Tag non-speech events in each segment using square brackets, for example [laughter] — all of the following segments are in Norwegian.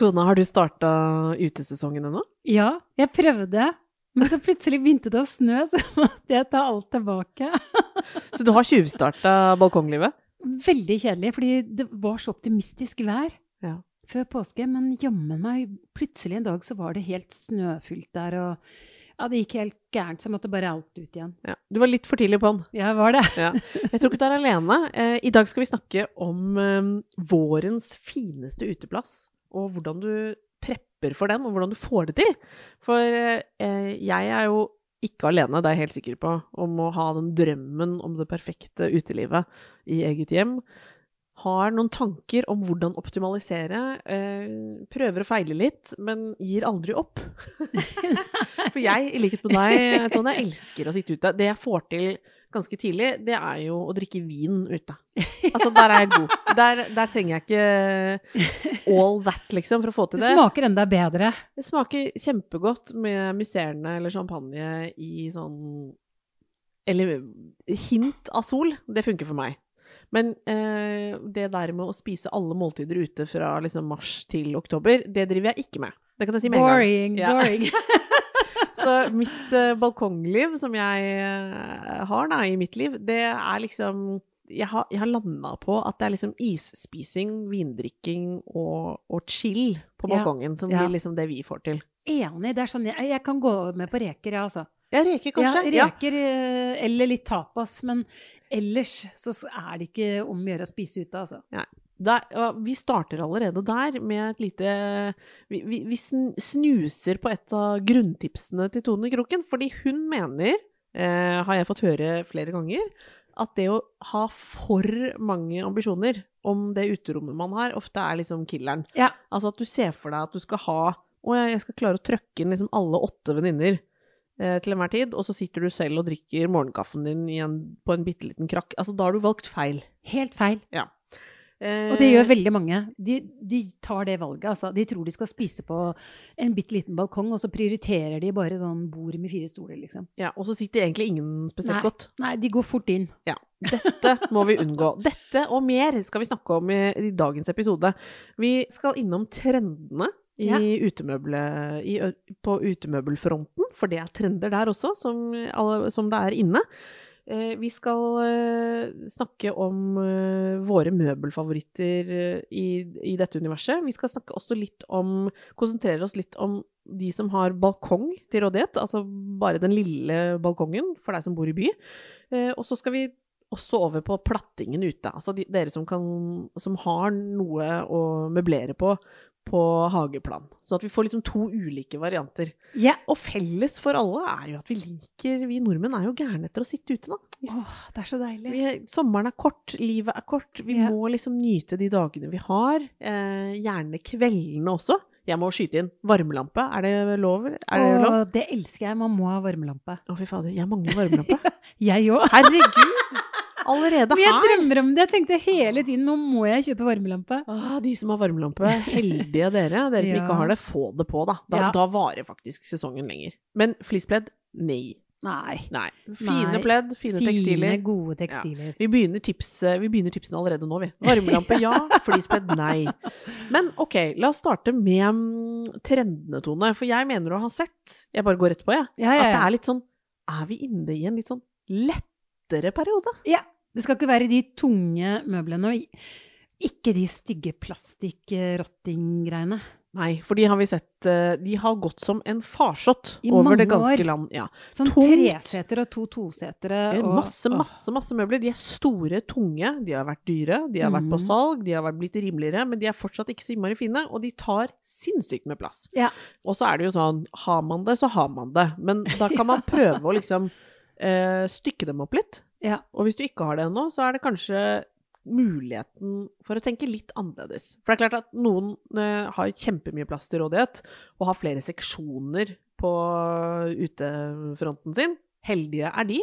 Tone, har du starta utesesongen ennå? Ja, jeg prøvde. Men så plutselig begynte det å snø, så [laughs] måtte jeg ta alt tilbake. [laughs] Så du har tjuvstarta balkonglivet? Veldig kjedelig, fordi det var så optimistisk vær Ja. før påske. Men jammen meg, plutselig en dag så var det helt snøfylt der, og ja, det gikk helt gærent, så jeg måtte bare alt ut igjen. ja. Du var litt for tidlig på den. Jeg var det. Ja. Jeg tror ikke du er alene. Eh, I dag skal vi snakke om eh, vårens fineste uteplass, og hvordan du prepper for den, og hvordan du får det til. For eh, jeg er jo ikke alene, det er jeg helt sikker på, om å ha den drømmen om det perfekte utelivet i eget hjem. Har noen tanker om hvordan optimalisere. Eh, prøver å feile litt, men gir aldri opp. [laughs] For jeg, i likhet med deg, Tone, elsker å sitte ute. Det jeg får til ganske tidlig, det er jo å drikke vin ute. Altså, der er jeg god. Der, der trenger jeg ikke all that, liksom, for å få til Det det. smaker enda bedre. Det smaker kjempegodt med musserende eller champagne i sånn Eller hint av sol. Det funker for meg. Men eh, det der med å spise alle måltider ute fra liksom mars til oktober, det driver jeg ikke med. Det kan jeg si med en gang. Boring, Ja. boring. [laughs] Så mitt uh, balkongliv som jeg uh, har da, i mitt liv, det er liksom Jeg har, jeg har landa på at det er liksom isspising, vindrikking og, og chill på Ja. balkongen som Ja. blir liksom det vi får til. Enig. Det er sånn jeg, jeg kan gå med på reker, ja, altså. Ja, reker kanskje? Ja, reker eh, eller litt tapas, men ellers så er det ikke om å gjøre å spise ute, altså. Der, vi starter allerede der med et lite Vi, vi, vi snuser på et av grunntipsene til Tone Kroken, fordi hun mener, eh, har jeg fått høre flere ganger, at det å ha for mange ambisjoner om det uterommet man har, ofte er liksom killeren. Ja. Altså at du ser for deg at du skal ha Å ja, jeg skal klare å trøkke inn liksom alle åtte venninner eh, til enhver tid, og så sitter du selv og drikker morgenkaffen din en, på en bitte liten krakk. Altså, da har du valgt feil. Helt feil. Eh, Og det gjør veldig mange. De, de tar det valget, altså. De tror de skal spise på en bitte liten balkong, og så prioriterer de bare sånn bord med fire stoler, liksom. Ja, og så sitter egentlig ingen spesielt Nei. godt. Nei, de går fort inn. Ja, dette må vi unngå. Dette og mer skal vi snakke om i, i dagens episode. Vi skal innom trendene i Ja. utemøble, i, på utemøbelfronten, for det er trender der også, som, alle, som det er inne. Eh, vi skal eh, snakke om eh, våre møbelfavoritter i, i dette universet. Vi skal snakke også litt om, konsentrere oss litt om de som har balkong til rådighet, altså bare den lille balkongen for deg som bor i by. Og så skal vi også over på plattingen ute. Altså de, dere som, kan, som har noe å møblere på på hageplan. Så at vi får liksom to ulike varianter. Ja. Og felles for alle er jo at vi liker Vi nordmenn er jo gærne etter å sitte ute, da. Åh, det er så deilig. Vi, sommeren er kort, livet er kort. Vi yeah. må liksom nyte de dagene vi har. Eh, gjerne kveldene også. Jeg må skyte inn varmelampe. Er det lov? Er det lov? Og det elsker jeg. Man må ha varmelampe. Å, fy fader. Jeg mangler varmelampe. [laughs] Jeg òg. Herregud! Allerede Men jeg drømmer om det. Jeg tenkte hele tiden nå må jeg kjøpe varmelampe. Ah, de som har varmelampe, heldige dere. Dere som Ja. ikke har det, få det på, da. Da, Ja. da varer faktisk sesongen lenger. Men fleecepledd, nei. Nei. Nei. Fine Nei. pledd, fine, Fine, tekstiler. gode tekstiler. Vi begynner, tips, vi begynner tipsene allerede nå, vi. Varmelampe, ja. [laughs] Fleecepledd, nei. Men ok, la oss starte med mm, trendene, Tone. For jeg mener å ha sett, jeg bare går rett på, jeg, Ja, ja, at det er litt sånn Er vi inne i en litt sånn lettere periode? ja. Det skal ikke være de tunge møblene, og ikke de stygge plastikk-rotting-greiene. Nei, for de har vi sett eh, De har gått som en farsott over det ganske land. Ja. Sånn Tungt. tresetere og to tosetere. Eh, og- Masse, masse, masse møbler. De er store, tunge, de har vært dyre, de har vært på Mhm. salg, de har vært blitt rimeligere, men de er fortsatt ikke så innmari fine, og de tar sinnssykt med plass. Ja. Og så er det jo sånn, har man det, så har man det. Men da kan man prøve å liksom eh, stykke dem opp litt. Ja. Og hvis du ikke har det ennå, så er det kanskje muligheten for å tenke litt annerledes. For det er klart at noen eh, har kjempemye plass til rådighet og har flere seksjoner på utefronten sin. Heldige er de.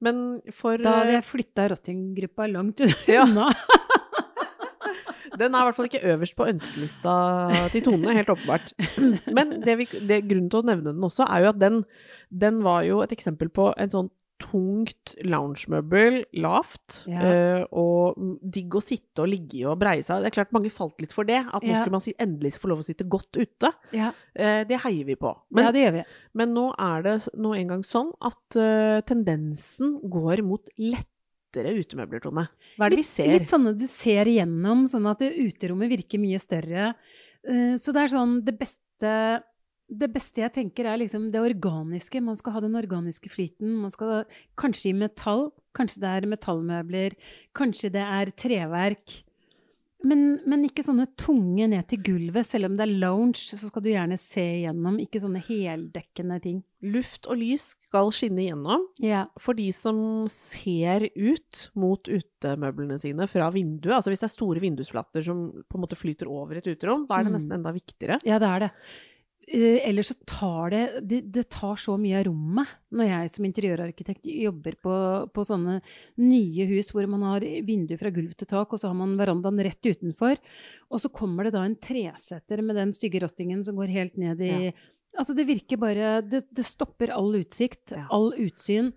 Men for Da hadde eh, jeg flytta rottinggruppa langt Ja. [laughs] Den er i hvert fall ikke øverst på ønskelista til Tone, helt åpenbart. [clears throat] Men det vi, det, grunnen til å nevne den også, er jo at den, den var jo et eksempel på en sånn tungt loungemøbel, lavt, Ja. eh, og digg å sitte og ligge i og breie seg. Det er klart mange falt litt for det, at nå Ja. skulle man si, endelig få lov å sitte godt ute. Ja, Eh, det heier vi på. Men, ja, det gjør vi. men nå er det nå engang sånn at eh, tendensen går mot lettere utemøbler, Tone. Hva er det vi ser? Litt sånne du ser igjennom, sånn at uterommet virker mye større. Eh, Så det er sånn det beste det beste jeg tenker, er liksom det organiske. Man skal ha den organiske flyten. Man skal kanskje i metall. Kanskje det er metallmøbler. Kanskje det er treverk. Men, men ikke sånne tunge ned til gulvet. Selv om det er lounge, så skal du gjerne se igjennom. Ikke sånne heldekkende ting. Luft og lys skal skinne igjennom. Ja. For de som ser ut mot utemøblene sine fra vinduet, altså hvis det er store vindusflater som på en måte flyter over et uterom, da er det Mm. nesten enda viktigere. Ja, det er det. Eh, ellers så tar det, det Det tar så mye av rommet når jeg som interiørarkitekt jobber på, på sånne nye hus hvor man har vindu fra gulv til tak, og så har man verandaen rett utenfor. Og så kommer det da en tresetter med den stygge rottingen som går helt ned i Ja. Altså, det virker bare Det, det stopper all utsikt, Ja. all utsyn.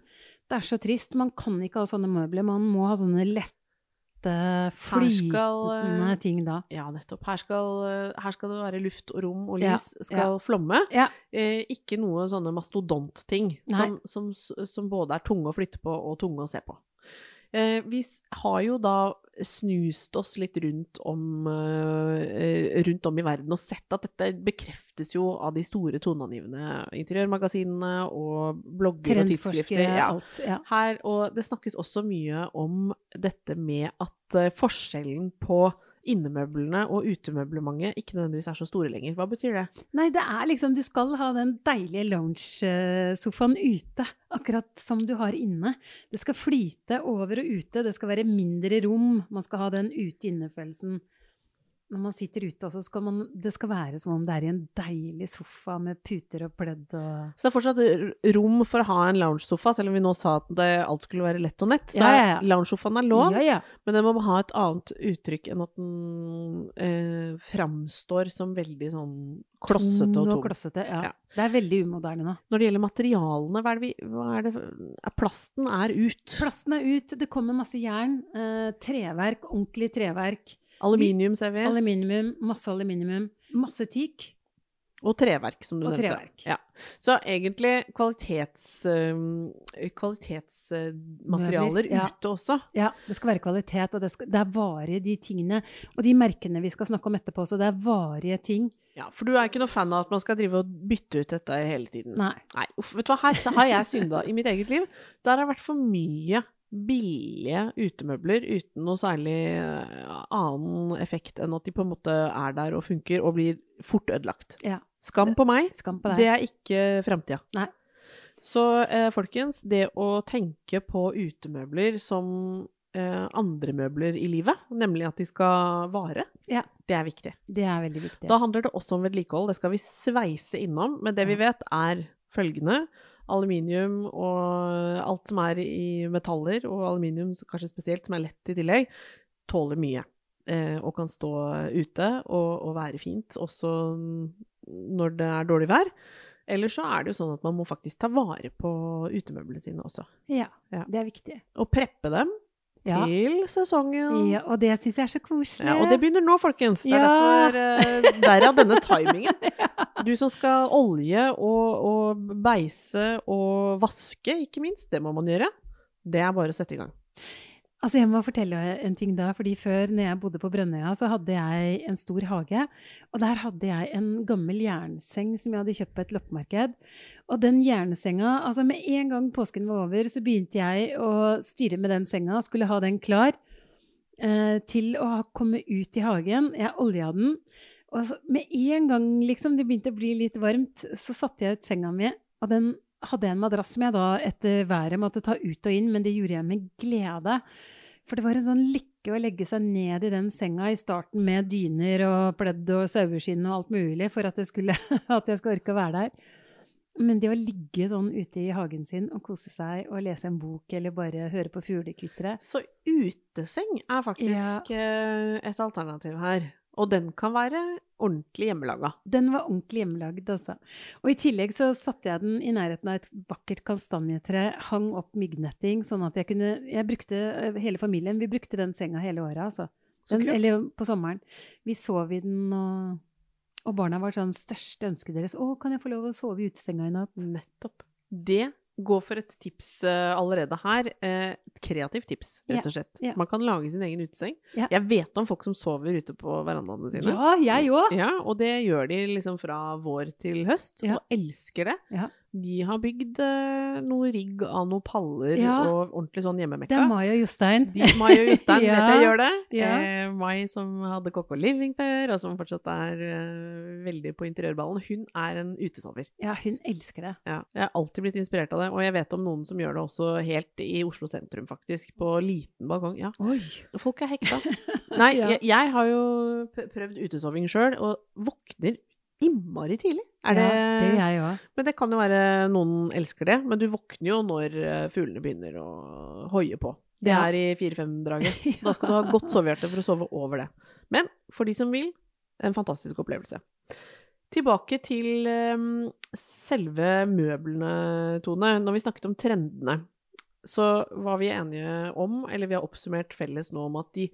Det er så trist. Man kan ikke ha sånne møbler. Man må ha sånne lette, flytende ting da. Ja, nettopp. Her skal, eh, her skal det være luft og rom og Ja, lys skal flomme. Ja. Eh, ikke noe sånne mastodontting som, som, som både er tunge å flytte på og tunge å se på. Eh, vi har jo da snust oss litt rundt om, eh, rundt om i verden og sett at dette bekreftes jo av de store toneangivende interiørmagasinene og blogger og tidsskrifter. Ja. alt. Ja. Her, og det snakkes også mye om dette med at eh, forskjellen på innemøblene og utemøblementet ikke nødvendigvis er så store lenger. Hva betyr det? Nei, det er liksom Du skal ha den deilige lounge-sofaen ute, akkurat som du har inne. Det skal flyte over og ute, det skal være mindre rom. Man skal ha den ute-inne-følelsen. Når man sitter ute også, skal man, det skal være som om det er i en deilig sofa med puter og pledd og Så det er fortsatt rom for å ha en loungesofa, selv om vi nå sa at det, alt skulle være lett og nett. Så Ja, ja, ja. loungesofaen er lov, Ja, men den må ha et annet uttrykk enn at den eh, framstår som veldig sånn klossete og Tung Og klossete. Ja. Det er veldig umoderne nå. Når det gjelder materialene, hva er det vi hva er det, Plasten er ut. Plasten er ut, det kommer masse jern. Eh, treverk, ordentlig treverk. Aluminium, ser vi. Aluminium, masse aluminium. Masse teak. Og treverk, som du Og nevnte. treverk. Ja. Så egentlig kvalitets, eh, kvalitetsmaterialer ja. ute også. Ja, det skal være kvalitet, og det, skal, det er varige, de tingene. Og de merkene vi skal snakke om etterpå også, det er varige ting. Ja, For du er ikke noe fan av at man skal drive og bytte ut dette hele tiden? Nei. Nei, uff, vet du hva, her har jeg synda i mitt eget liv. Der har det vært for mye billige utemøbler uten noe særlig eh, annen effekt enn at de på en måte er der og funker og blir fort ødelagt. Ja. Skam på meg. Skam på. Det er ikke framtida. Så eh, folkens, det å tenke på utemøbler som eh, andre møbler i livet, nemlig at de skal vare, Ja. det er viktig. Det er veldig viktig. Da handler det også om vedlikehold. Det skal vi sveise innom. Men det vi vet, er følgende. Aluminium og alt som er i metaller, og aluminium kanskje spesielt, som er lett i tillegg, tåler mye. Eh, og kan stå ute og, og være fint, også når det er dårlig vær. Eller så er det jo sånn at man må faktisk ta vare på utemøblene sine også. Ja, Ja. det er viktig. Og preppe dem Ja. til sesongen. Ja, og det syns jeg er så koselig. Ja, og det begynner nå, folkens. Det er derfor eh, Derav denne timingen. [laughs] Du som skal olje og, og beise og vaske, ikke minst. Det må man gjøre. Det er bare å sette i gang. Altså, jeg må fortelle en ting da, fordi før når jeg bodde på Brønnøya, så hadde jeg en stor hage, og der hadde jeg en gammel jernseng som jeg hadde kjøpt på et loppemarked. Og den jernsenga, altså med en gang påsken var over, så begynte jeg å styre med den senga, skulle ha den klar eh, til å komme ut i hagen. Jeg olja den, og så, med en gang liksom det begynte å bli litt varmt, så satte jeg ut senga mi, og den hadde jeg en madrass som jeg da etter været måtte ta ut og inn, men det gjorde jeg med glede. For det var en sånn lykke å legge seg ned i den senga i starten med dyner og pledd og saueskinn og alt mulig for at jeg skulle, [laughs] at jeg skulle orke å være der. Men det å ligge sånn ute i hagen sin og kose seg og lese en bok eller bare høre på fuglekvitteret Så uteseng er faktisk ja. et alternativ her. Og den kan være ordentlig hjemmelaga. Den var ordentlig hjemmelagd, altså. Og i tillegg så satte jeg den i nærheten av et vakkert kastanjetre, hang opp myggnetting, sånn at jeg kunne Jeg brukte eh, Hele familien, vi brukte den senga hele året, altså. Den, eller på sommeren. Vi sov i den, og, og barna var sånn største ønsket deres. 'Å, kan jeg få lov å sove i utesenga i natt?' Nettopp. Det går for et tips uh, allerede her. Eh, et kreativt tips, rett og slett. ja. Man kan lage sin egen uteseng. Yeah. Jeg vet om folk som sover ute på verandaene sine. Ja, jeg òg! Ja, og det gjør de liksom fra vår til høst, og elsker det. De har bygd eh, noe rigg av noen paller Ja. og ordentlig sånn hjemmemekka. Det er Mai og Jostein. De, Mai og Jostein [laughs] Ja. vet jeg gjør det. Ja. Eh, Mai som hadde Coco Living før, og som fortsatt er eh, veldig på interiørballen. Hun er en utesover. Ja, hun elsker det. Ja, jeg har alltid blitt inspirert av det, og jeg vet om noen som gjør det også helt i Oslo sentrum, faktisk. På liten balkong. Ja, Oi! folk er hekta. [laughs] Nei, jeg, jeg har jo prøvd utesoving sjøl, og våkner innmari tidlig. Er det, Ja, det er jeg òg. Men det kan jo være noen elsker det, men du våkner jo når eh, fuglene begynner å hoie på. Det Ja. er i fire-fem-draget. [laughs] Da skal du ha godt sovehjerte for å sove over det. Men for de som vil, en fantastisk opplevelse. Tilbake til eh, selve møblene, Tone. Når vi snakket om trendene, så var vi enige om, eller vi har oppsummert felles nå, om at de,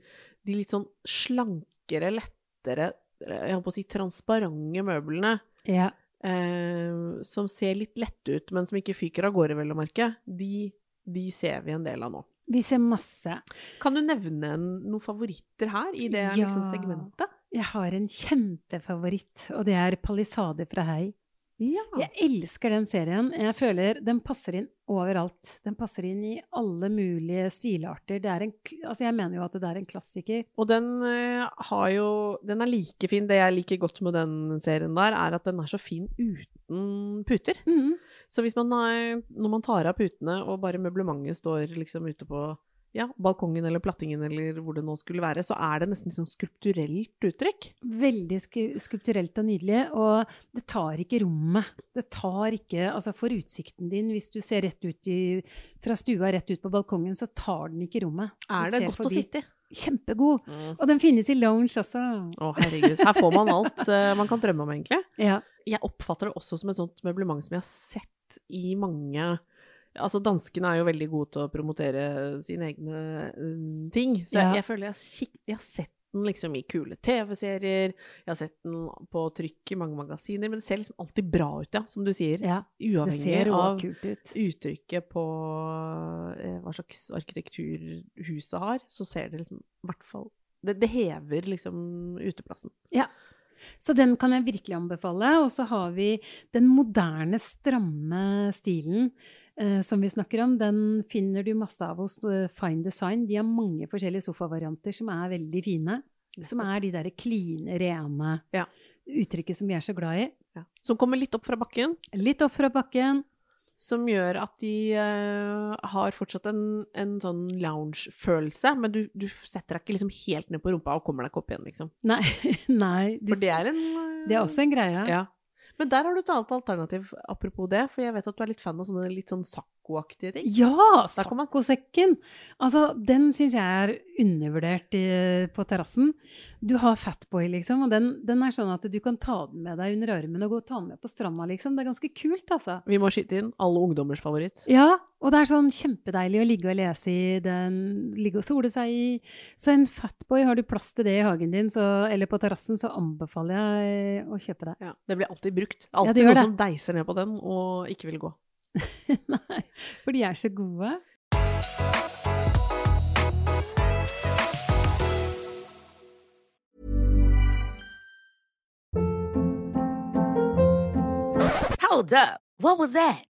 de litt sånn slankere, lettere, jeg holdt på å si transparente møblene, Ja. eh, som ser litt lette ut, men som ikke fyker av gårde, vel å merke, de, de ser vi en del av nå. Vi ser masse. Kan du nevne noen favoritter her, i det Ja. liksom, segmentet? Jeg har en kjempefavoritt, og det er Palisade fra Hei. Ja. Jeg elsker den serien. Jeg føler den passer inn overalt. Den passer inn i alle mulige stilarter. Det er en, altså jeg mener jo at det er en klassiker. Og den eh, har jo Den er like fin. Det jeg liker godt med den serien der, er at den er så fin uten puter. Mhm. Så hvis man har, når man tar av putene, og bare møblementet står liksom ute på ja, balkongen eller plattingen eller hvor det nå skulle være, så er det nesten litt sånn skulpturelt uttrykk. Veldig sku- skulpturelt og nydelig, og det tar ikke rommet. Det tar ikke Altså, for utsikten din, hvis du ser rett ut i, fra stua rett ut på balkongen, så tar den ikke rommet. Du Er det godt godt å sitte i? Kjempegod! Og den finnes i lounge også. Å, herregud. Her får man alt eh, man kan drømme om, egentlig. Ja. Jeg oppfatter det også som et sånt møblement som jeg har sett i mange Altså, danskene er jo veldig gode til å promotere sine egne uh, ting. Så Ja. jeg, jeg føler jeg jeg har sett den liksom i kule TV-serier, jeg har sett den på trykk i mange magasiner, men det ser liksom alltid bra ut, ja, som du sier. ja. Uavhengig av uttrykket på eh, hva slags arkitektur huset har, så ser det liksom i hvert fall det, det hever liksom uteplassen. Ja. Så den kan jeg virkelig anbefale. Og så har vi den moderne, stramme stilen eh, som vi snakker om. Den finner du masse av hos eh, Fine Design. De har mange forskjellige sofavarianter som er veldig fine. Som er de derre kline, rene Ja. uttrykket som vi er så glad i. Ja. Som kommer litt opp fra bakken, Litt opp fra bakken. som gjør at de uh, har fortsatt en, en sånn lounge-følelse, men du, du setter deg ikke liksom helt ned på rumpa og kommer deg ikke opp igjen, liksom. Nei, [laughs] nei de, For det er en uh, det er også en greie. Ja. Men der har du et annet alternativ, apropos det, for jeg vet at du er litt fan av sånne litt sånn Sakko-aktige ting. Ja! Man- Altså, den syns jeg er undervurdert i, på terrassen. Du har Fatboy, liksom, og den, den er sånn at du kan ta den med deg under armen og gå og ta den med på stranda, liksom. Det er ganske kult, altså. Vi må skyte inn alle ungdommers favoritt. Ja, og det er sånn kjempedeilig å ligge og lese i den, ligge og sole seg i. Så en Fatboy, har du plass til det i hagen din, så, eller på terrassen, så anbefaler jeg å kjøpe det. Ja, det blir alltid brukt. Ja, Alltid det gjør noen det. som deiser ned på den og ikke vil gå. [laughs] Nei, for de er så gode. Hold up. What was that?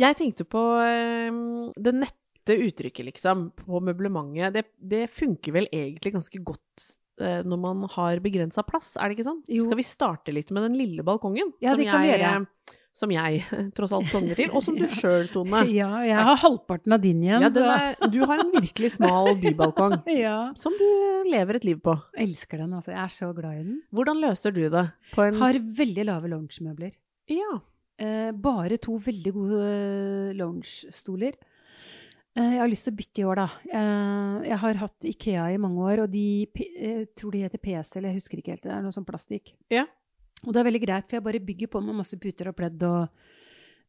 Jeg tenkte på eh, det nette uttrykket, liksom, på møblementet. Det, det funker vel egentlig ganske godt eh, når man har begrensa plass, er det ikke sånn? Jo. Skal vi starte litt med den lille balkongen? Ja, som det kan vi gjøre. eh, Som jeg [laughs] tross alt sogner til, og som du [laughs] sjøl, Tone. [laughs] Ja, jeg har halvparten av din igjen, Ja, den er, du har en virkelig smal bybalkong ja. som du lever et liv på. Jeg Elsker den, altså. Jeg er så glad i den. Hvordan løser du det? På en Har veldig lave loungemøbler. Ja. Eh, bare to veldig gode lounge-stoler. Eh, jeg har lyst til å bytte i år, da. Eh, jeg har hatt Ikea i mange år, og de P- eh, tror de heter PC, eller jeg husker ikke helt. Det er noe sånn plastikk. Ja. Og det er veldig greit, for jeg bare bygger på med masse puter og pledd og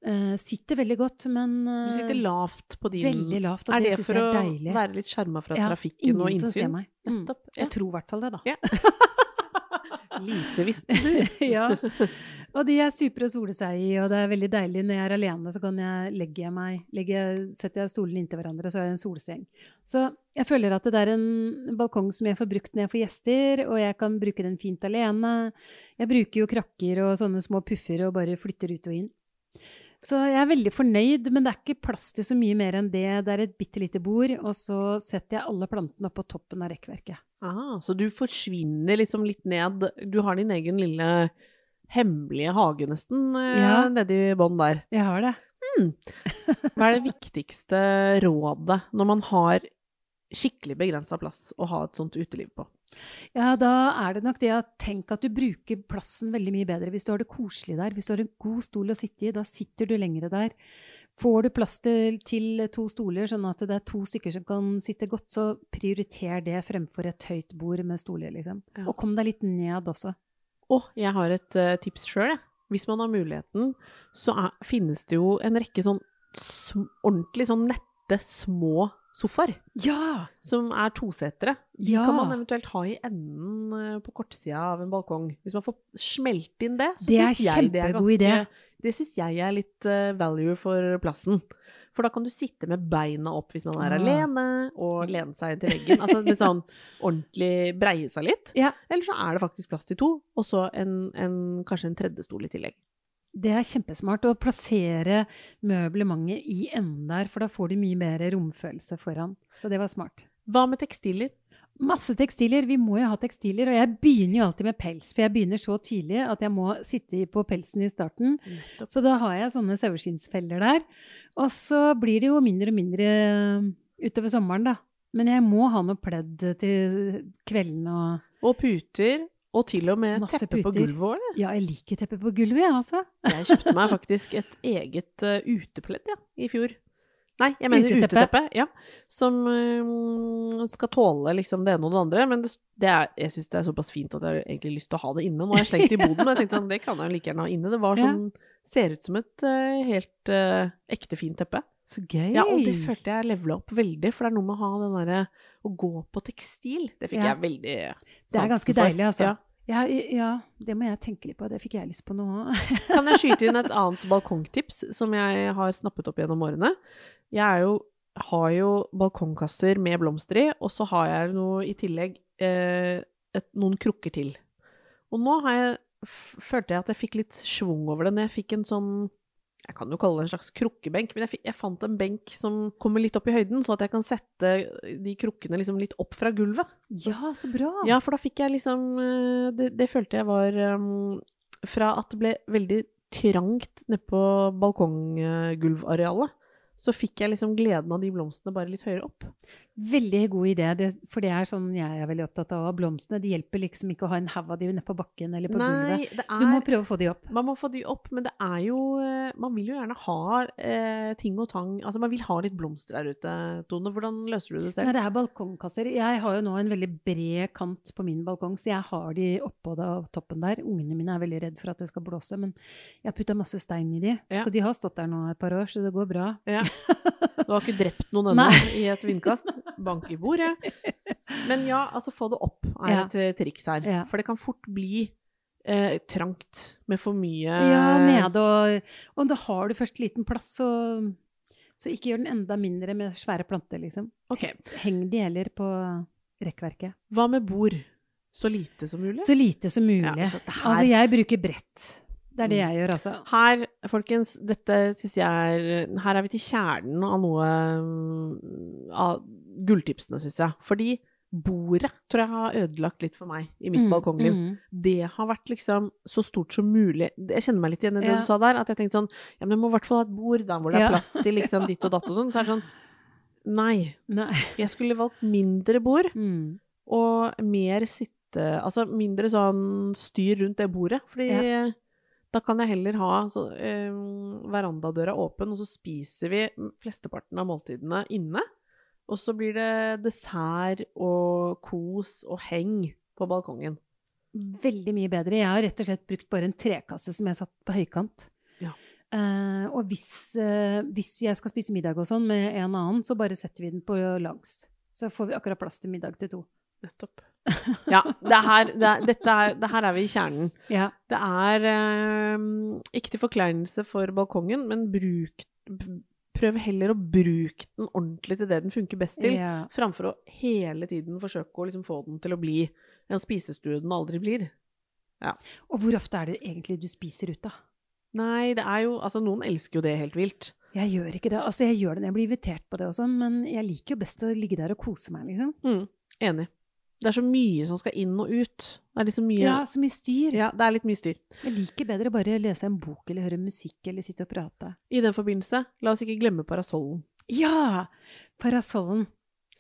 eh, sitter veldig godt, men eh, Du sitter lavt på din Veldig lavt, og Er det, det syns for jeg er å være litt skjerma fra Ja, trafikken og ingen som ser innsyn? meg. Mm. Ja. Jeg tror i hvert fall det, da. Ja. [laughs] Lite visste du. [laughs] ja. Og de er supre å sole seg i, og det er veldig deilig. Når jeg er alene, så kan jeg legge meg, legge, setter jeg stolene inntil hverandre, og så har jeg en solseng. Så jeg føler at det er en balkong som jeg får brukt når jeg får gjester, og jeg kan bruke den fint alene. Jeg bruker jo krakker og sånne små puffer og bare flytter ut og inn. Så jeg er veldig fornøyd, men det er ikke plass til så mye mer enn det. Det er et bitte lite bord, og så setter jeg alle plantene oppå toppen av rekkverket. Ah, så du forsvinner liksom litt ned Du har din egen lille hemmelige hage, nesten, eh, Ja. nedi bånn der. Jeg har det. Hva er det viktigste rådet når man har skikkelig begrensa plass å ha et sånt uteliv på? Ja, da er det nok det at tenk at du bruker plassen veldig mye bedre hvis du har det koselig der. Hvis du har en god stol å sitte i, da sitter du lengre der. Får du plass til, til to stoler, sånn at det er to stykker som kan sitte godt, så prioriter det fremfor et høyt bord med stoler, liksom. Ja. Og kom deg litt ned også. Å, jeg har et uh, tips sjøl, jeg. Hvis man har muligheten, så er, finnes det jo en rekke sånn sm ordentlig sånn nette, små sofaer. Ja! Som er tosetere. De Ja. kan man eventuelt ha i enden eh, på kortsida av en balkong. Hvis man får smelt inn det, så syns jeg det er ganske idé. Det syns jeg er litt eh, value for plassen. For da kan du sitte med beina opp hvis man er Ah. alene, og lene seg til veggen. Altså litt sånn ordentlig breie seg litt. Ja. Eller så er det faktisk plass til to, og så en, en, kanskje en tredje stol i tillegg. Det er kjempesmart å plassere møblementet i enden der, for da får du mye mer romfølelse foran. Så det var smart. Hva med tekstiler? Masse tekstiler. Vi må jo ha tekstiler. Og jeg begynner jo alltid med pels, for jeg begynner så tidlig at jeg må sitte på pelsen i starten. Så da har jeg sånne saueskinnsfeller der. Og så blir det jo mindre og mindre utover sommeren, da. Men jeg må ha noe pledd til kveldene og Og puter, og til og med Masse teppe på gulvet òg, eller? Ja, jeg liker teppe på gulvet, jeg, altså. Jeg kjøpte meg faktisk et eget eh, utepledd ja, i fjor. Nei, jeg mener Uteteppe? ja. Som eh, skal tåle liksom det ene og det andre. Men det, det er, jeg syns det er såpass fint at jeg har egentlig lyst til å ha det inne. Nå har jeg slengt det i boden, men jeg tenkte sånn, det kan jeg jo like gjerne ha inne. Det var Ja. sånn, ser ut som et uh, helt uh, ekte fint teppe. Så gøy. Ja, og det følte jeg levela opp veldig, for det er noe med å ha den derre å gå på tekstil. Det fikk Ja. jeg veldig Det er ganske for. deilig, altså. Ja. Ja, ja, det må jeg tenke litt på. Det fikk jeg lyst på nå òg. Kan jeg skyte inn et [laughs] annet balkongtips som jeg har snappet opp gjennom årene? Jeg jo, har jo balkongkasser med blomster i, og så har jeg noe i tillegg eh, et, noen krukker til. Og nå har jeg, følte jeg at jeg fikk litt schwung over det når jeg fikk en sånn jeg kan jo kalle det en slags krukkebenk, men jeg, jeg fant en benk som kommer litt opp i høyden, så at jeg kan sette de krukkene liksom litt opp fra gulvet. Ja, så bra. Ja, for da fikk jeg liksom eh, Det, det følte jeg var um, Fra at det ble veldig trangt nede på balkonggulvarealet, så fikk jeg liksom gleden av de blomstene bare litt høyere opp. Veldig god idé, det, for det er sånn jeg er veldig opptatt av. Blomstene de hjelper liksom ikke å ha en haug av de nede på bakken eller på Nei, gulvet. det Du må er prøve å få de opp. Man må få de opp, men det er jo eh, Man vil jo gjerne ha eh, ting og tang Altså, man vil ha litt blomster der ute, Tone. Hvordan løser du det selv? Nei, det er balkongkasser. Jeg har jo nå en veldig bred kant på min balkong, så jeg har de oppå da, toppen der. Ungene mine er veldig redd for at det skal blåse, men jeg har putta masse stein i de. Ja. Så de har stått der nå et par år, så det går bra. Ja. [laughs] Du har ikke drept noen ennå i et vindkast. Bank i bordet. Men ja, altså få det opp er Ja. et eh, triks her. Ja. For det kan fort bli eh, trangt med for mye Ja, nede og Og da har du først liten plass, så, så ikke gjør den enda mindre med svære planter, liksom. Okay. Heng de heller på rekkverket. Hva med bord? Så lite som mulig? Så lite som mulig. Ja, så her- Altså, jeg bruker brett. Det er det Mm. jeg gjør, altså. Her, folkens, dette syns jeg er Her er vi til kjernen av noe mm, av gulltipsene, syns jeg. Fordi bordet tror jeg har ødelagt litt for meg i mitt Mm, balkongliv. mm. Det har vært liksom så stort som mulig. Jeg kjenner meg litt igjen i det Ja. du sa der. At jeg tenkte sånn Ja, men jeg må i hvert fall ha et bord der hvor det er plass til liksom ditt og datt og sånn. Så er det sånn Nei. Nei. Jeg skulle valgt mindre bord Mm. og mer sitte Altså mindre sånn styr rundt det bordet. Fordi da kan jeg heller ha så, eh, verandadøra åpen, og så spiser vi flesteparten av måltidene inne. Og så blir det dessert og kos og heng på balkongen. Veldig mye bedre. Jeg har rett og slett brukt bare en trekasse som jeg satt på høykant. Ja. Eh, og hvis, eh, hvis jeg skal spise middag og sånn med en annen, så bare setter vi den på langs. Så får vi akkurat plass til middag til to. Nettopp. Ja, det er her, det dette er, det her er vi i kjernen. Ja. Det er eh, ikke til forkleinelse for balkongen, men bruk Prøv heller å bruke den ordentlig til det den funker best til, ja. framfor å hele tiden forsøke å liksom få den til å bli en spisestue den aldri blir. Og hvor ofte er det egentlig du spiser ut, da? Nei, det er jo Altså, noen elsker jo det helt vilt. Jeg gjør ikke det. Altså, jeg gjør det når jeg blir invitert på det og sånn, men jeg liker jo best å ligge der og kose meg, liksom. Mm, enig. Det er så mye som skal inn og ut. Det er liksom mye Ja, så mye styr. Ja, det er litt mye styr. Jeg liker bedre å bare lese en bok eller høre musikk eller sitte og prate. I den forbindelse, la oss ikke glemme parasollen. Ja! Parasollen.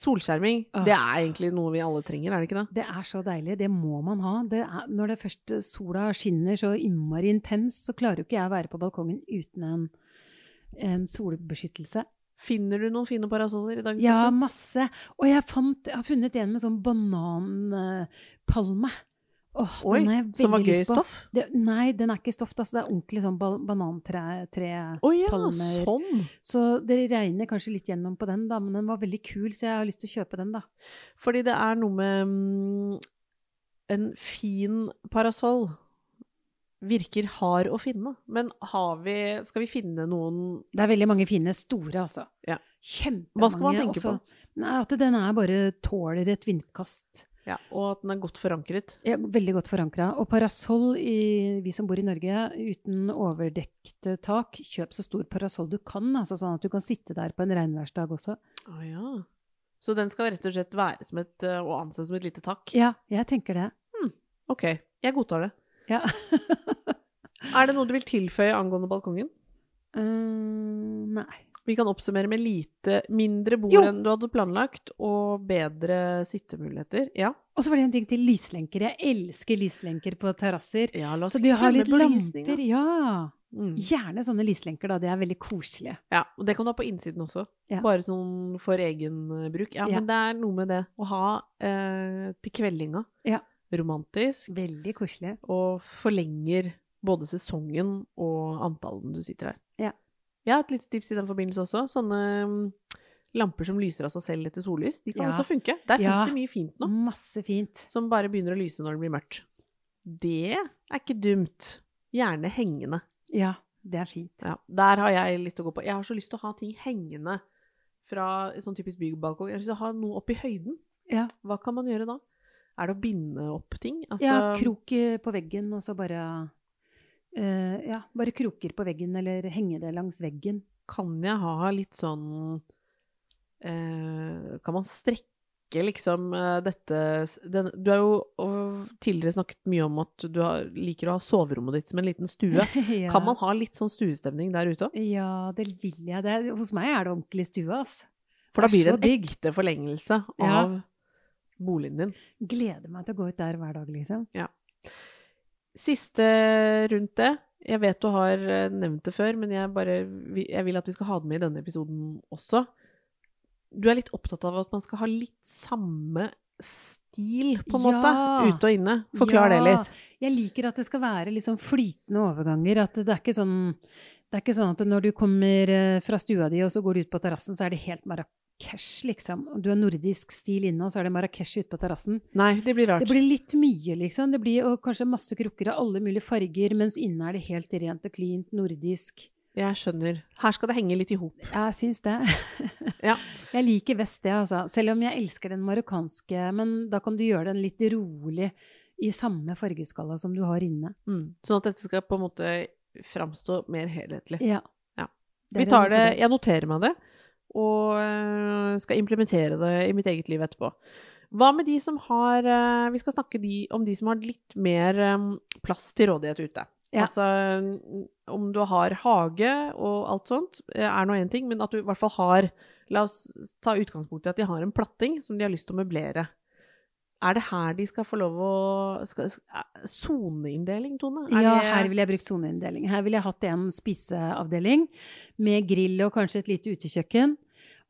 Solskjerming, Åh. det er egentlig noe vi alle trenger, er det ikke det? Det er så deilig. Det må man ha. Det er, når det først sola skinner så innmari intens, så klarer jo ikke jeg å være på balkongen uten en, en solbeskyttelse. Finner du noen fine parasoller i dag? Ja, masse. Og jeg, fant, jeg har funnet en med sånn bananpalme. Åh, Oi, den har som var gøy stoff? Det, nei, den er ikke stoff. Altså, det er ordentlig sånn banantrepalmer. Oh, ja, sånn! Så det regner kanskje litt gjennom på den, da, men den var veldig kul, så jeg har lyst til å kjøpe den, da. Fordi det er noe med mm, En fin parasoll virker hard å finne. Men har vi Skal vi finne noen Det er veldig mange fine store, altså. Ja. Kjempemange. Hva skal man tenke også. Nei, At den er bare tåler et vindkast. ja, Og at den er godt forankret? Ja, veldig godt forankra. Og parasoll, i, vi som bor i Norge, uten overdekt tak, kjøp så stor parasoll du kan, altså sånn at du kan sitte der på en regnværsdag også. Å ja. Så den skal rett og slett være som et, eh, og anses som et lite takk? Ja, jeg tenker det. Ok, jeg godtar det. Ja. [laughs] Er det noe du vil tilføye angående balkongen? Mm, nei. Vi kan oppsummere med lite mindre bord Jo. enn du hadde planlagt, og bedre sittemuligheter. Ja. Og så var det en ting til lyslenker. Jeg elsker lyslenker på terrasser. ja Så de har litt lamper. Ja. Mm. Gjerne sånne lyslenker, da. Det er veldig koselige. Ja, og det kan du ha på innsiden også. Ja. Bare sånn for egen eh, bruk. Ja, Ja. men det er noe med det å ha eh, til kveldinga. Ja. Romantisk. Veldig koselig. Og forlenger både sesongen og antallet du sitter her. Ja. Jeg har et lite tips i den forbindelse også. Sånne mm, lamper som lyser av seg selv etter sollys. De kan Ja. også funke. Der Ja. finnes det mye fint nå. Masse fint. Som bare begynner å lyse når det blir mørkt. Det er ikke dumt. Gjerne hengende. Ja, det er fint. Ja, der har jeg litt å gå på. Jeg har så lyst til å ha ting hengende fra sånn typisk byggbalkong. Jeg har lyst til å ha noe opp i høyden. Ja. Hva kan man gjøre da? Er det å binde opp ting? Altså, Ja, krok på veggen, og så bare uh, Ja, bare kroker på veggen, eller henge det langs veggen. Kan jeg ha litt sånn uh, Kan man strekke liksom uh, dette den, Du har jo tidligere snakket mye om at du har, liker å ha soverommet ditt som en liten stue. [laughs] ja. Kan man ha litt sånn stuestemning der ute òg? Ja, det vil jeg. Det, hos meg er det ordentlig stue, ass. For da blir det en digg. ekte forlengelse Ja. Boligen din. Gleder meg til å gå ut der hver dag, liksom. Siste rundt det. Jeg vet du har eh, nevnt det før, men jeg, bare, jeg vil at vi skal ha det med i denne episoden også. Du er litt opptatt av at man skal ha litt samme stil, på en måte, ute og inne. Forklar det litt. Jeg liker at det skal være liksom flytende overganger. At det er ikke sånn det er ikke sånn at når du kommer eh, fra stua di, og så går du ut på terrassen, så er det helt Marrakech, liksom. Du har nordisk stil inne, og så er det Marrakech ute på terrassen. Nei, det blir rart. Det blir litt mye, liksom. Det blir og kanskje masse krukker av alle mulige farger, mens inne er det helt rent og cleant, nordisk. Jeg skjønner. Her skal det henge litt i hop. Jeg syns det. [laughs] Ja. Jeg liker vest, det, altså. Selv om jeg elsker den marokkanske. Men da kan du gjøre den litt rolig i samme fargeskala som du har inne. Mm. Sånn at dette skal på en måte framstå mer helhetlig. Ja. Ja. Vi tar det, jeg noterer meg det, og øh, skal implementere det i mitt eget liv etterpå. Hva med de som har øh, Vi skal snakke de, om de som har litt mer øh, plass til rådighet ute. Ja. Altså om du har hage og alt sånt, er nå én ting, men at du i hvert fall har La oss ta utgangspunkt i at de har en platting som de har lyst til å møblere. Er det her de skal få lov å Soneinndeling, Tone? Er Ja, her ville jeg brukt soneinndeling. Her ville jeg hatt en spiseavdeling med grill og kanskje et lite utekjøkken.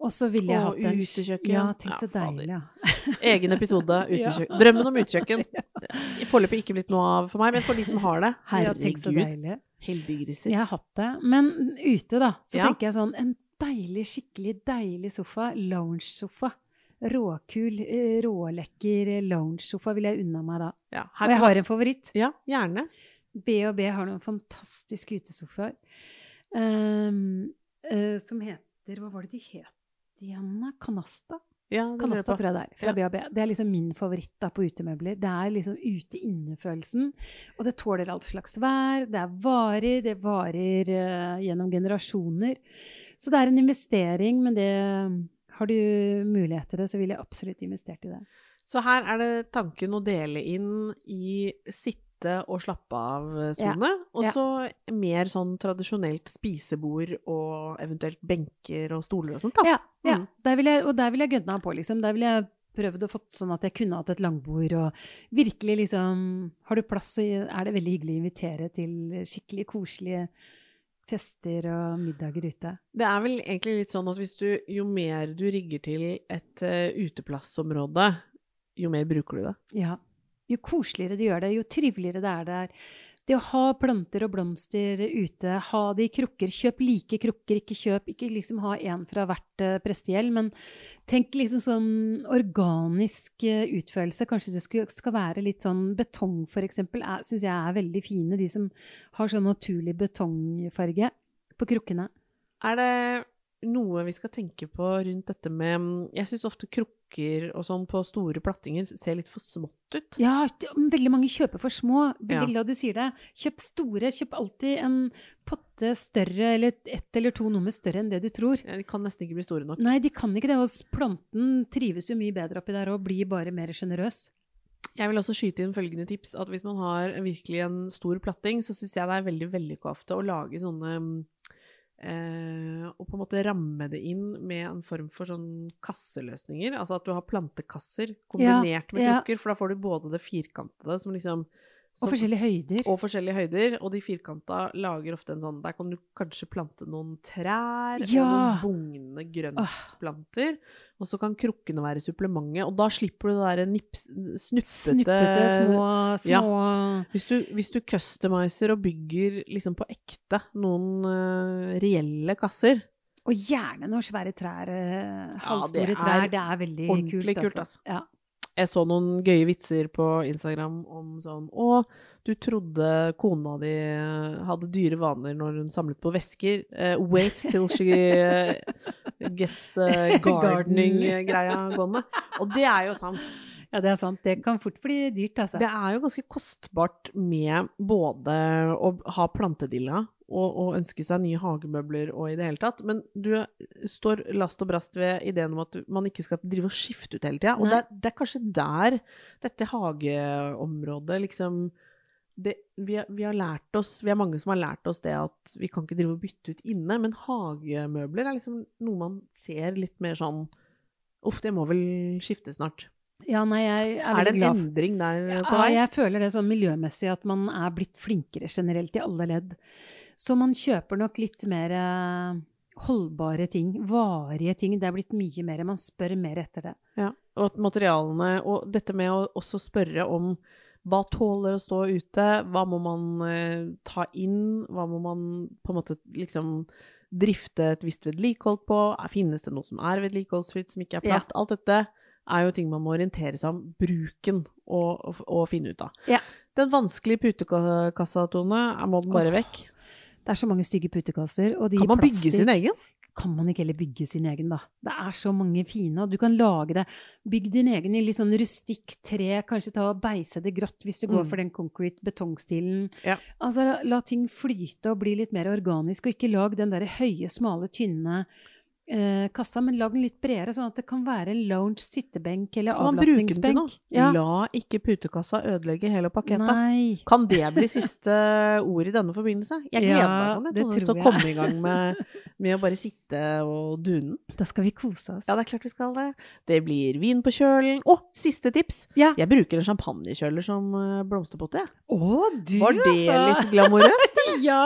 Og så ville jeg hatt en utekjøkken. Ja, tenk så deilig, ja. [laughs] Egen episode, [laughs] Ja. utekjøkken. Drømmen om utekjøkken. [laughs] Foreløpig ikke blitt noe av for meg, men for de som har det, ja herregud. deilig. Heldige griser. Jeg har hatt det. Men ute, da, så Ja. tenker jeg sånn en deilig, skikkelig deilig sofa. Lounge-sofa. Råkul, eh, rålekker lounge-sofa vil jeg unna meg da. Ja, Og jeg har en favoritt. ja, gjerne. B&B har noen fantastiske utesofaer. um, uh, som heter Hva var det de het igjen? Kanasta? Ja, det Kanasta tror jeg det er. Fra B&B. Det er liksom min favoritt da på utemøbler. Det er liksom ute-inne-følelsen. Og det tåler alt slags vær. Det er varig. Det varer uh, gjennom generasjoner. Så det er en investering, men det har du mulighet til det, så ville jeg absolutt investert i det. Så her er det tanken å dele inn i sitte og slappe av-sone, og Ja. så mer sånn tradisjonelt spisebord og eventuelt benker og stoler og sånt, da. Ja, ja. Mm. Der vil jeg, og der vil jeg gønna på, liksom. Der vil jeg prøvd å fått sånn at jeg kunne hatt et langbord og virkelig liksom Har du plass, så er det veldig hyggelig å invitere til skikkelig koselige fester og middager ute. Det er vel egentlig litt sånn at hvis du, jo mer du rigger til et uh, uteplassområde, jo mer bruker du det. Ja. Jo koseligere du gjør det, jo triveligere det er der. Det å ha planter og blomster ute, ha det i krukker. Kjøp like krukker, ikke kjøp Ikke liksom ha én fra hvert uh, prestegjeld, men tenk liksom sånn organisk eh, utførelse. Kanskje det skal være litt sånn betong, for eksempel, syns jeg er veldig fine. De som har sånn naturlig betongfarge på krukkene. Er det noe vi skal tenke på rundt dette med Jeg syns ofte krukker og sånn på store plattinger ser litt for smått ut. Ja, veldig mange kjøper for små. Veldig Ja. glad du sier det. Kjøp store. Kjøp alltid en potte større, eller ett eller to nummer større enn det du tror. Ja, De kan nesten ikke bli store nok. Nei, de kan ikke det. Og planten trives jo mye bedre oppi der og blir bare mer sjenerøs. Jeg vil også skyte inn følgende tips. At hvis man har virkelig en stor platting, så syns jeg det er veldig vellykka ofte å lage sånne mm, eh, Og på en måte ramme det inn med en form for sånn kasseløsninger. Altså at du har plantekasser kombinert med ja. for da får du både det firkantede som liksom Og som- forskjellige høyder. og forskjellige høyder, og de firkanta lager ofte en sånn Der kan du kanskje plante noen trær Ja. og noen bugnende grøntplanter. Og så kan krukkene være supplementet, og da slipper du det derre snuppete Snuppete, små, små Hvis du, hvis du customiser og bygger liksom på ekte noen uh, reelle kasser Og gjerne noen svære trær. uh, halvstore er trær. Det er veldig ordentlig kult, kult, altså. altså. Ja. Jeg så noen gøye vitser på Instagram om sånn Å, du trodde kona di hadde dyre vaner når hun samlet på vesker. Uh, wait till she eh, gets the [laughs] gardening-greia gående. Og det er jo sant. Ja, det er sant. Det kan fort bli dyrt, altså. Det er jo ganske kostbart med både å ha plantedilla og, og ønske seg nye hagemøbler og i det hele tatt. Men du står last og brast ved ideen om at man ikke skal drive og skifte ut hele tida. Og det er, det er kanskje der dette hageområdet liksom det, vi, vi har lært oss, vi er mange som har lært oss det at vi kan ikke drive og bytte ut inne, men hagemøbler er liksom noe man ser litt mer sånn Uff, det må vel skifte snart. Ja, nei, jeg er Er det en glad endring der på Ja, jeg føler det sånn miljømessig at man er blitt flinkere generelt i alle ledd. Så man kjøper nok litt mer eh, holdbare ting, varige ting. Det er blitt mye mer. Man spør mer etter det. Ja, og at materialene Og dette med å også spørre om hva tåler å stå ute, hva må man eh, ta inn, hva må man på en måte liksom drifte et visst vedlikehold på, finnes det noe som er vedlikeholdsfritt, som ikke er Ja. Alt dette er jo ting man må orientere seg om bruken og, og, og finne ut av. Ja. Den vanskelige putekassa, Tone, må den bare vekk? Det er så mange stygge putekasser. Og de Kan man man bygge sin egen? Kan man ikke heller bygge sin egen, da? Det er så mange fine, og du kan lage det. Bygg din egen i litt sånn rustikk tre, kanskje ta og beise det grått hvis du går Mm. for den concrete betongstilen. Ja. Altså, la, ting flyte og bli litt mer organisk, og ikke lag den der høye, smale, tynne eh, kassa, men lag den litt bredere, sånn at det kan være en lounge, sittebenk eller til avlastningsbenk. Ja. La ikke putekassa ødelegge hele pakketet. Nei. Kan det bli siste ord i denne forbindelse? Jeg gleder Ja, meg sånn jeg, til å komme i gang med, med å bare sitte og dune. Da skal vi kose oss. Ja, det er klart vi skal det. Det blir vin på kjølen. Å, siste tips! Ja. Jeg bruker en champagnekjøler som eh, blomsterpotte. jeg. Å, du, Var det altså! litt glamorøst? [laughs] Ja!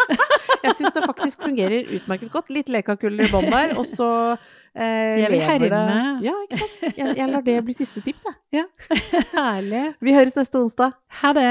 [laughs] Jeg syns det faktisk fungerer utmerket godt. Litt lekakuller i bånn der, og så eh, Jeg vil herme. Ja, ikke sant? Jeg, jeg lar det bli siste tips, jeg. [laughs] Herlig. Vi høres neste onsdag. Ha det!